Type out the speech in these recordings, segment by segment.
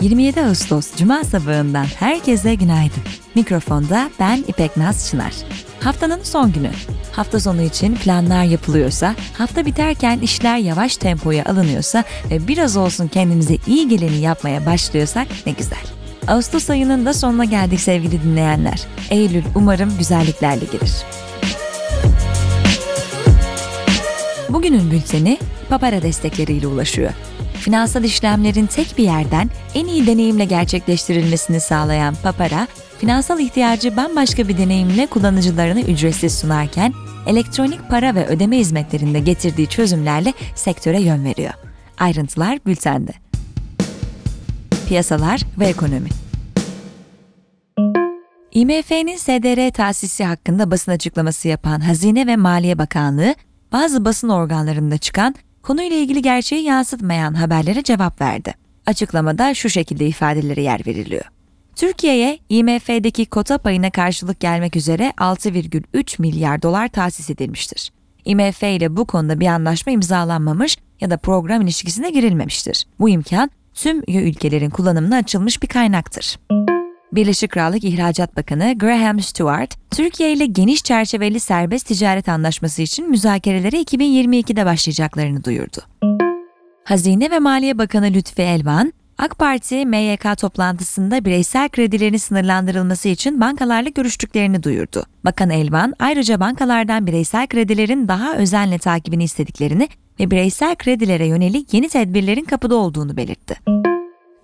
27 Ağustos Cuma sabahından herkese günaydın. Mikrofonda ben İpek Naz Çınar. Haftanın son günü. Hafta sonu için planlar yapılıyorsa, hafta biterken işler yavaş tempoya alınıyorsa ve biraz olsun kendimize iyi geleni yapmaya başlıyorsak ne güzel. Ağustos ayının da sonuna geldik sevgili dinleyenler. Eylül umarım güzelliklerle gelir. Bugünün bülteni Papara destekleriyle ulaşıyor. Finansal işlemlerin tek bir yerden en iyi deneyimle gerçekleştirilmesini sağlayan Papara, finansal ihtiyacı bambaşka bir deneyimle kullanıcılarına ücretsiz sunarken, elektronik para ve ödeme hizmetlerinde getirdiği çözümlerle sektöre yön veriyor. Ayrıntılar bültende. Piyasalar ve ekonomi. IMF'nin SDR tahsisi hakkında basın açıklaması yapan Hazine ve Maliye Bakanlığı, bazı basın organlarında çıkan konuyla ilgili gerçeği yansıtmayan haberlere cevap verdi. Açıklamada şu şekilde ifadelere yer veriliyor. Türkiye'ye IMF'deki kota payına karşılık gelmek üzere 6,3 milyar dolar tahsis edilmiştir. IMF ile bu konuda bir anlaşma imzalanmamış ya da program ilişkisine girilmemiştir. Bu imkan tüm üye ülkelerin kullanımına açılmış bir kaynaktır. Birleşik Krallık İhracat Bakanı Graham Stewart, Türkiye ile geniş çerçeveli serbest ticaret anlaşması için müzakerelere 2022'de başlayacaklarını duyurdu. Hazine ve Maliye Bakanı Lütfi Elvan, AK Parti MYK toplantısında bireysel kredilerin sınırlandırılması için bankalarla görüştüklerini duyurdu. Bakan Elvan ayrıca bankalardan bireysel kredilerin daha özenle takibini istediklerini ve bireysel kredilere yönelik yeni tedbirlerin kapıda olduğunu belirtti.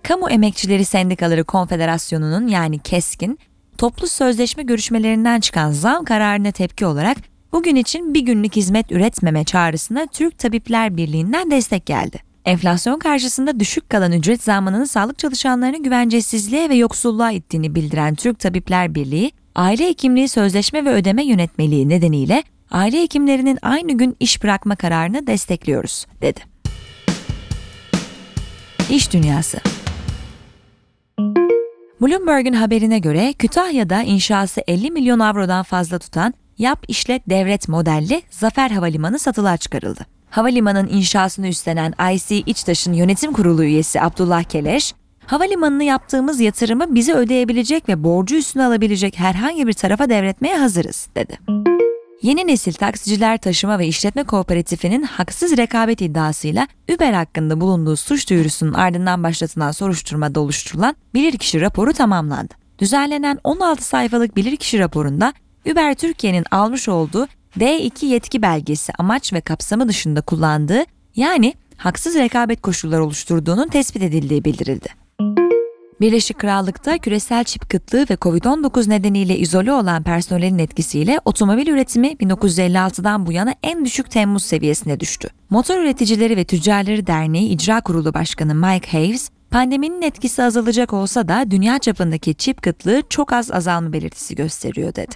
Kamu Emekçileri Sendikaları Konfederasyonu'nun yani KESK'in toplu sözleşme görüşmelerinden çıkan zam kararına tepki olarak bugün için bir günlük hizmet üretmeme çağrısına Türk Tabipler Birliği'nden destek geldi. Enflasyon karşısında düşük kalan ücret zammının sağlık çalışanlarını güvencesizliğe ve yoksulluğa ittiğini bildiren Türk Tabipler Birliği, aile hekimliği sözleşme ve ödeme yönetmeliği nedeniyle aile hekimlerinin aynı gün iş bırakma kararını destekliyoruz, dedi. İş Dünyası Bloomberg'un haberine göre Kütahya'da inşası 50 milyon avrodan fazla tutan Yap İşlet Devlet modelli Zafer Havalimanı satılığa çıkarıldı. Havalimanının inşasını üstlenen IC İçtaş'ın yönetim kurulu üyesi Abdullah Keleş, havalimanını yaptığımız yatırımı bizi ödeyebilecek ve borcu üstüne alabilecek herhangi bir tarafa devretmeye hazırız, dedi. Yeni nesil taksiciler taşıma ve işletme kooperatifinin haksız rekabet iddiasıyla Uber hakkında bulunduğu suç duyurusunun ardından başlatılan soruşturmada oluşturulan bilirkişi raporu tamamlandı. Düzenlenen 16 sayfalık bilirkişi raporunda Uber Türkiye'nin almış olduğu D2 yetki belgesi amaç ve kapsamı dışında kullandığı yani haksız rekabet koşulları oluşturduğunun tespit edildiği bildirildi. Birleşik Krallık'ta küresel çip kıtlığı ve Covid-19 nedeniyle izole olan personelin etkisiyle otomobil üretimi 1956'dan bu yana en düşük Temmuz seviyesine düştü. Motor Üreticileri ve Tüccarları Derneği İcra Kurulu Başkanı Mike Haves, pandeminin etkisi azalacak olsa da dünya çapındaki çip kıtlığı çok az azalma belirtisi gösteriyor dedi.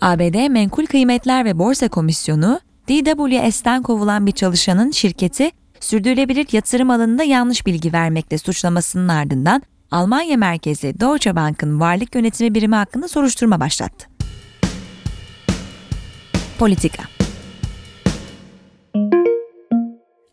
ABD Menkul Kıymetler ve Borsa Komisyonu, DWS'ten kovulan bir çalışanın şirketi sürdürülebilir yatırım alanında yanlış bilgi vermekle suçlamasının ardından Almanya merkezli Deutsche Bank'ın varlık yönetimi birimi hakkında soruşturma başlattı. Politika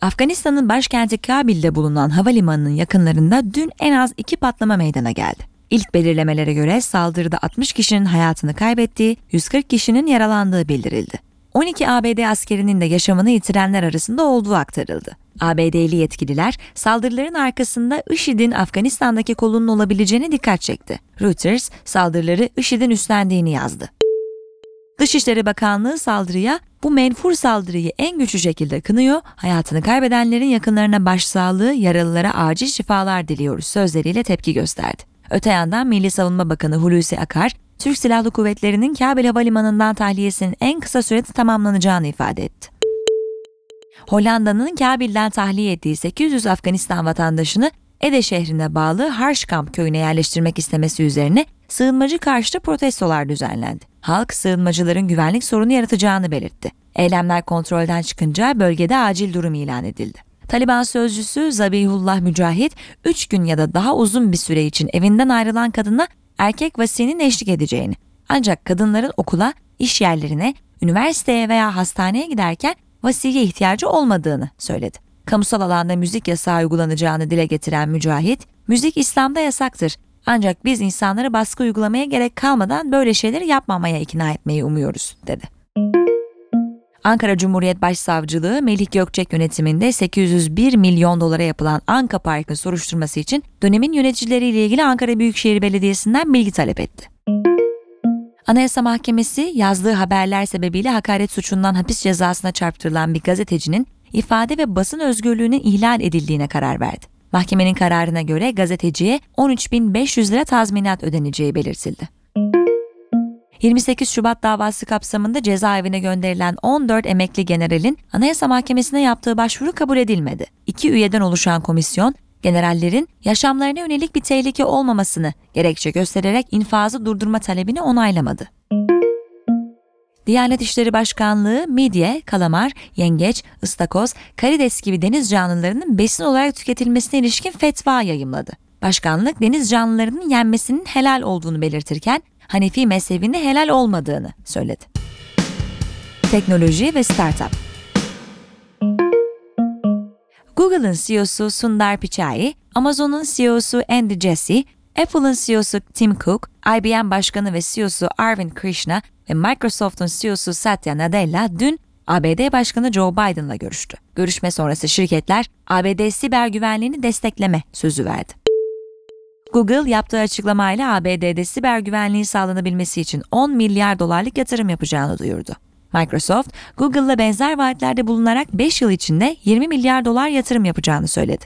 Afganistan'ın başkenti Kabil'de bulunan havalimanının yakınlarında dün en az iki patlama meydana geldi. İlk belirlemelere göre saldırıda 60 kişinin hayatını kaybettiği, 140 kişinin yaralandığı bildirildi. 12 ABD askerinin de yaşamını yitirenler arasında olduğu aktarıldı. ABD'li yetkililer saldırıların arkasında IŞİD'in Afganistan'daki kolunun olabileceğine dikkat çekti. Reuters saldırıları IŞİD'in üstlendiğini yazdı. Dışişleri Bakanlığı saldırıya bu menfur saldırıyı en güçlü şekilde kınıyor, hayatını kaybedenlerin yakınlarına başsağlığı, yaralılara acil şifalar diliyoruz sözleriyle tepki gösterdi. Öte yandan Milli Savunma Bakanı Hulusi Akar, Türk Silahlı Kuvvetleri'nin Kabil Havalimanı'ndan tahliyesinin en kısa sürede tamamlanacağını ifade etti. Hollanda'nın Kabil'den tahliye ettiği 800 Afganistan vatandaşını Ede şehrine bağlı Harşkamp köyüne yerleştirmek istemesi üzerine sığınmacı karşıtı protestolar düzenlendi. Halk sığınmacıların güvenlik sorunu yaratacağını belirtti. Eylemler kontrolden çıkınca bölgede acil durum ilan edildi. Taliban sözcüsü Zabihullah Mücahit, 3 gün ya da daha uzun bir süre için evinden ayrılan kadına erkek vasinin eşlik edeceğini, ancak kadınların okula, iş yerlerine, üniversiteye veya hastaneye giderken vasiye ihtiyacı olmadığını söyledi. Kamusal alanda müzik yasağı uygulanacağını dile getiren Mücahit, Müzik İslam'da yasaktır. Ancak biz insanları baskı uygulamaya gerek kalmadan böyle şeyleri yapmamaya ikna etmeyi umuyoruz, dedi. Ankara Cumhuriyet Başsavcılığı Melih Gökçek yönetiminde 801 milyon dolara yapılan Anka Park'ın soruşturması için dönemin yöneticileriyle ilgili Ankara Büyükşehir Belediyesi'nden bilgi talep etti. Anayasa Mahkemesi yazdığı haberler sebebiyle hakaret suçundan hapis cezasına çarptırılan bir gazetecinin ifade ve basın özgürlüğünün ihlal edildiğine karar verdi. Mahkemenin kararına göre gazeteciye 13.500 lira tazminat ödeneceği belirtildi. 28 Şubat davası kapsamında cezaevine gönderilen 14 emekli generalin Anayasa Mahkemesi'ne yaptığı başvuru kabul edilmedi. İki üyeden oluşan komisyon, generallerin yaşamlarına yönelik bir tehlike olmamasını gerekçe göstererek infazı durdurma talebini onaylamadı. Diyanet İşleri Başkanlığı midye, kalamar, yengeç, ıstakoz, karides gibi deniz canlılarının besin olarak tüketilmesine ilişkin fetva yayımladı. Başkanlık deniz canlılarının yenmesinin helal olduğunu belirtirken Hanefi mezhebinde helal olmadığını söyledi. Teknoloji ve Startup Google'ın CEO'su Sundar Pichai, Amazon'un CEO'su Andy Jassy, Apple'ın CEO'su Tim Cook, IBM Başkanı ve CEO'su Arvind Krishna ve Microsoft'un CEO'su Satya Nadella dün ABD Başkanı Joe Biden'la görüştü. Görüşme sonrası şirketler ABD siber güvenliğini destekleme sözü verdi. Google yaptığı açıklamayla ABD'de siber güvenliği sağlanabilmesi için 10 milyar dolarlık yatırım yapacağını duyurdu. Microsoft, Google'la benzer vaatlerde bulunarak 5 yıl içinde 20 milyar dolar yatırım yapacağını söyledi.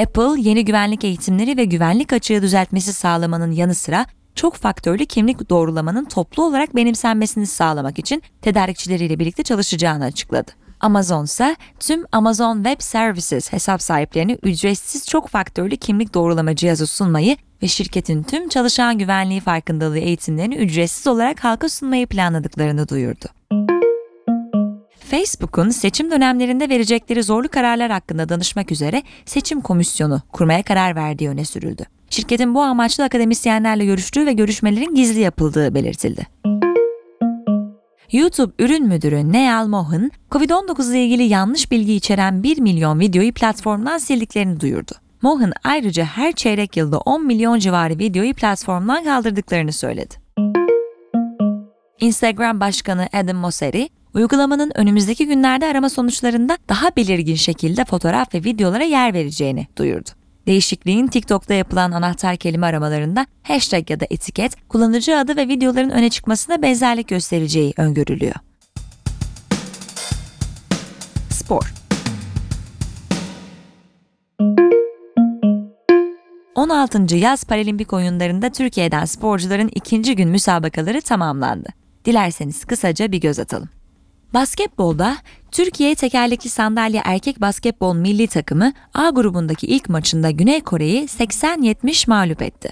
Apple, yeni güvenlik eğitimleri ve güvenlik açığı düzeltmesi sağlamanın yanı sıra çok faktörlü kimlik doğrulamanın toplu olarak benimsenmesini sağlamak için tedarikçileriyle birlikte çalışacağını açıkladı. Amazon ise tüm Amazon Web Services hesap sahiplerine ücretsiz çok faktörlü kimlik doğrulama cihazı sunmayı ve şirketin tüm çalışan güvenliği farkındalığı eğitimlerini ücretsiz olarak halka sunmayı planladıklarını duyurdu. Facebook'un seçim dönemlerinde verecekleri zorlu kararlar hakkında danışmak üzere seçim komisyonu kurmaya karar verdiği öne sürüldü. Şirketin bu amaçlı akademisyenlerle görüştüğü ve görüşmelerin gizli yapıldığı belirtildi. YouTube ürün müdürü Neal Mohan, COVID-19 ile ilgili yanlış bilgi içeren 1 milyon videoyu platformdan sildiklerini duyurdu. Mohan ayrıca her çeyrek yılda 10 milyon civarı videoyu platformdan kaldırdıklarını söyledi. Instagram Başkanı Adam Mosseri, uygulamanın önümüzdeki günlerde arama sonuçlarında daha belirgin şekilde fotoğraf ve videolara yer vereceğini duyurdu. Değişikliğin TikTok'ta yapılan anahtar kelime aramalarında hashtag ya da etiket, kullanıcı adı ve videoların öne çıkmasına benzerlik göstereceği öngörülüyor. Spor 16. Yaz Paralimpik oyunlarında Türkiye'den sporcuların ikinci gün müsabakaları tamamlandı. Dilerseniz kısaca bir göz atalım. Basketbolda Türkiye tekerlekli sandalye erkek basketbol milli takımı A grubundaki ilk maçında Güney Kore'yi 80-70 mağlup etti.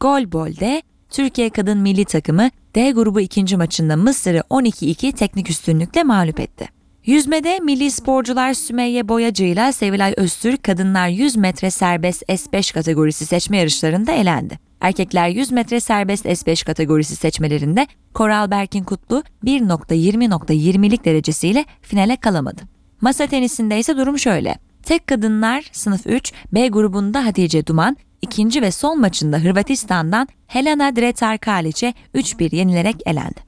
Golbol'de Türkiye kadın milli takımı D grubu ikinci maçında Mısır'ı 12-2 teknik üstünlükle mağlup etti. Yüzmede milli sporcular Sümeyye Boyacı ile Sevilay Öztürk kadınlar 100 metre serbest S5 kategorisi seçme yarışlarında elendi. Erkekler 100 metre serbest S5 kategorisi seçmelerinde Koral Berkin Kutlu 1.20.20'lik derecesiyle finale kalamadı. Masa tenisinde ise durum şöyle. Tek kadınlar sınıf 3 B grubunda Hatice Duman, ikinci ve son maçında Hırvatistan'dan Helena Dretar Kaliç'e 3-1 yenilerek elendi.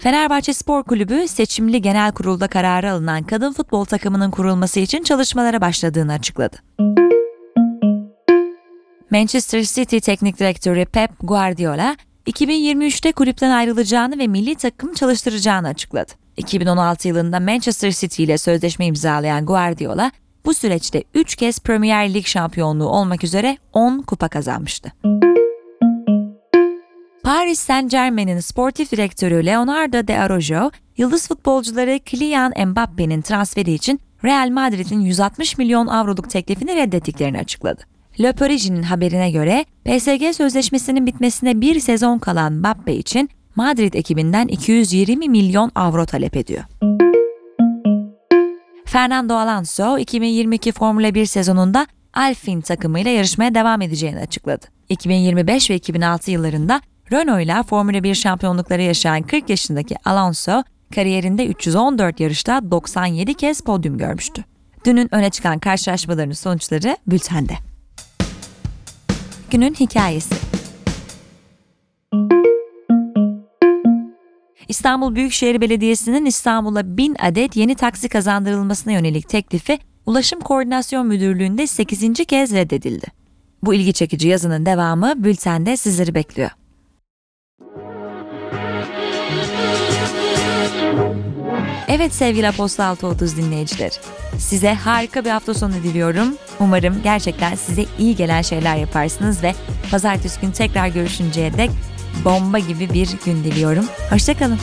Fenerbahçe Spor Kulübü seçimli genel kurulda kararı alınan kadın futbol takımının kurulması için çalışmalara başladığını açıkladı. Manchester City Teknik Direktörü Pep Guardiola, 2023'te kulüpten ayrılacağını ve milli takım çalıştıracağını açıkladı. 2016 yılında Manchester City ile sözleşme imzalayan Guardiola, bu süreçte 3 kez Premier Lig şampiyonluğu olmak üzere 10 kupa kazanmıştı. Paris Saint Germain'in sportif direktörü Leonardo de Araujo, yıldız futbolcuları Kylian Mbappe'nin transferi için Real Madrid'in 160 milyon avroluk teklifini reddettiklerini açıkladı. Le Parisien'in haberine göre PSG sözleşmesinin bitmesine bir sezon kalan Mbappe için Madrid ekibinden 220 milyon avro talep ediyor. Fernando Alonso 2022 Formula 1 sezonunda Alpine takımıyla yarışmaya devam edeceğini açıkladı. 2025 ve 2006 yıllarında Renault ile Formula 1 şampiyonlukları yaşayan 40 yaşındaki Alonso, kariyerinde 314 yarışta 97 kez podyum görmüştü. Dünün öne çıkan karşılaşmaların sonuçları bültende. Günün hikayesi. İstanbul Büyükşehir Belediyesi'nin İstanbul'a 1000 adet yeni taksi kazandırılmasına yönelik teklifi Ulaşım Koordinasyon Müdürlüğü'nde 8. kez reddedildi. Bu ilgi çekici yazının devamı bültende sizleri bekliyor. Evet sevgili Aposta 630 dinleyicileri. Size harika bir hafta sonu diliyorum. Umarım gerçekten size iyi gelen şeyler yaparsınız ve pazartesi günü tekrar görüşünceye dek bomba gibi bir gün diliyorum. Hoşçakalın.